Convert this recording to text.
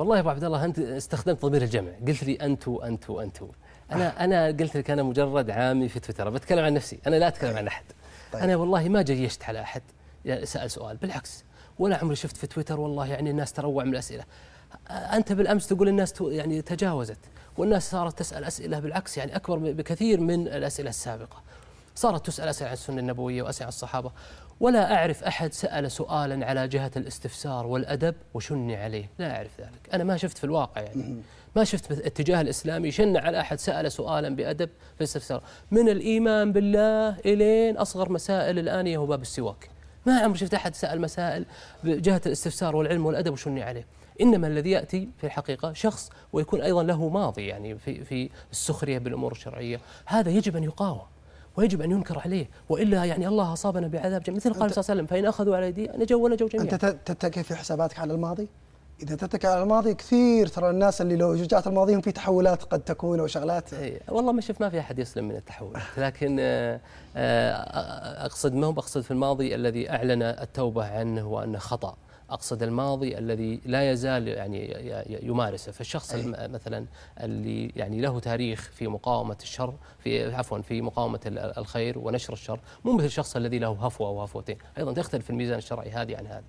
والله يا أبو عبد الله أنت استخدمت ضمير الجمع. قلت لي أنتو أنتو أنتو. أنا أنا قلت لك أنا مجرد عامي في تويتر. بتكلم عن نفسي. أنا لا أتكلم عن أحد. طيب. أنا والله ما جيشت على أحد. سأل سؤال. بالعكس ولا عمري شفت في تويتر والله يعني الناس تروع من الأسئلة. أنت بالأمس تقول الناس يعني تجاوزت والناس صارت تسأل أسئلة بالعكس يعني أكبر بكثير من الأسئلة السابقة. صارت تسأل أسئلة عن السنة النبوية وأسئلة عن الصحابة. ولا أعرف أحد سأل سؤالا على جهة الاستفسار والأدب وشني عليه. لا أعرف ذلك. أنا ما شفت في الواقع يعني. ما شفت الاتجاه الإسلامي يشن على أحد سأل سؤالا بأدب في الاستفسار. من الإيمان بالله إلين أصغر مسائل الانيه وباب السواك. ما عمري شفت أحد سأل مسائل بجهة الاستفسار والعلم والأدب وشني عليه. إنما الذي يأتي في الحقيقة شخص ويكون أيضا له ماضي يعني في في السخرية بالأمور الشرعية. هذا يجب أن يقاوم. ويجب أن ينكر عليه وإلا يعني الله أصابنا بعذاب جميل. مثل قال صلى الله عليه وسلم فإن أخذوا على ايدي نجوا ونجوا جميعا. أنت ت- تتكي في حساباتك على الماضي؟ إذا تتكي على الماضي كثير ترى الناس اللي لو رجعت الماضيهم في تحولات قد تكون وشغلات إيه، والله ما شفت ما في أحد يسلم من التحولات. لكن آه، آه، أقصد ما هو بقصد في الماضي الذي أعلن التوبة عنه وأنه خطأ؟ أقصد الماضي الذي لا يزال يعني يمارسه. فالشخص أي. الم- مثلا اللي يعني له تاريخ في مقاومة الشر في عفوا في مقاومة ال- الخير ونشر الشر مو مثل الشخص الذي له هفوة أو هفوتين أيضا تختلف الميزان الشرعي هذه عن هذا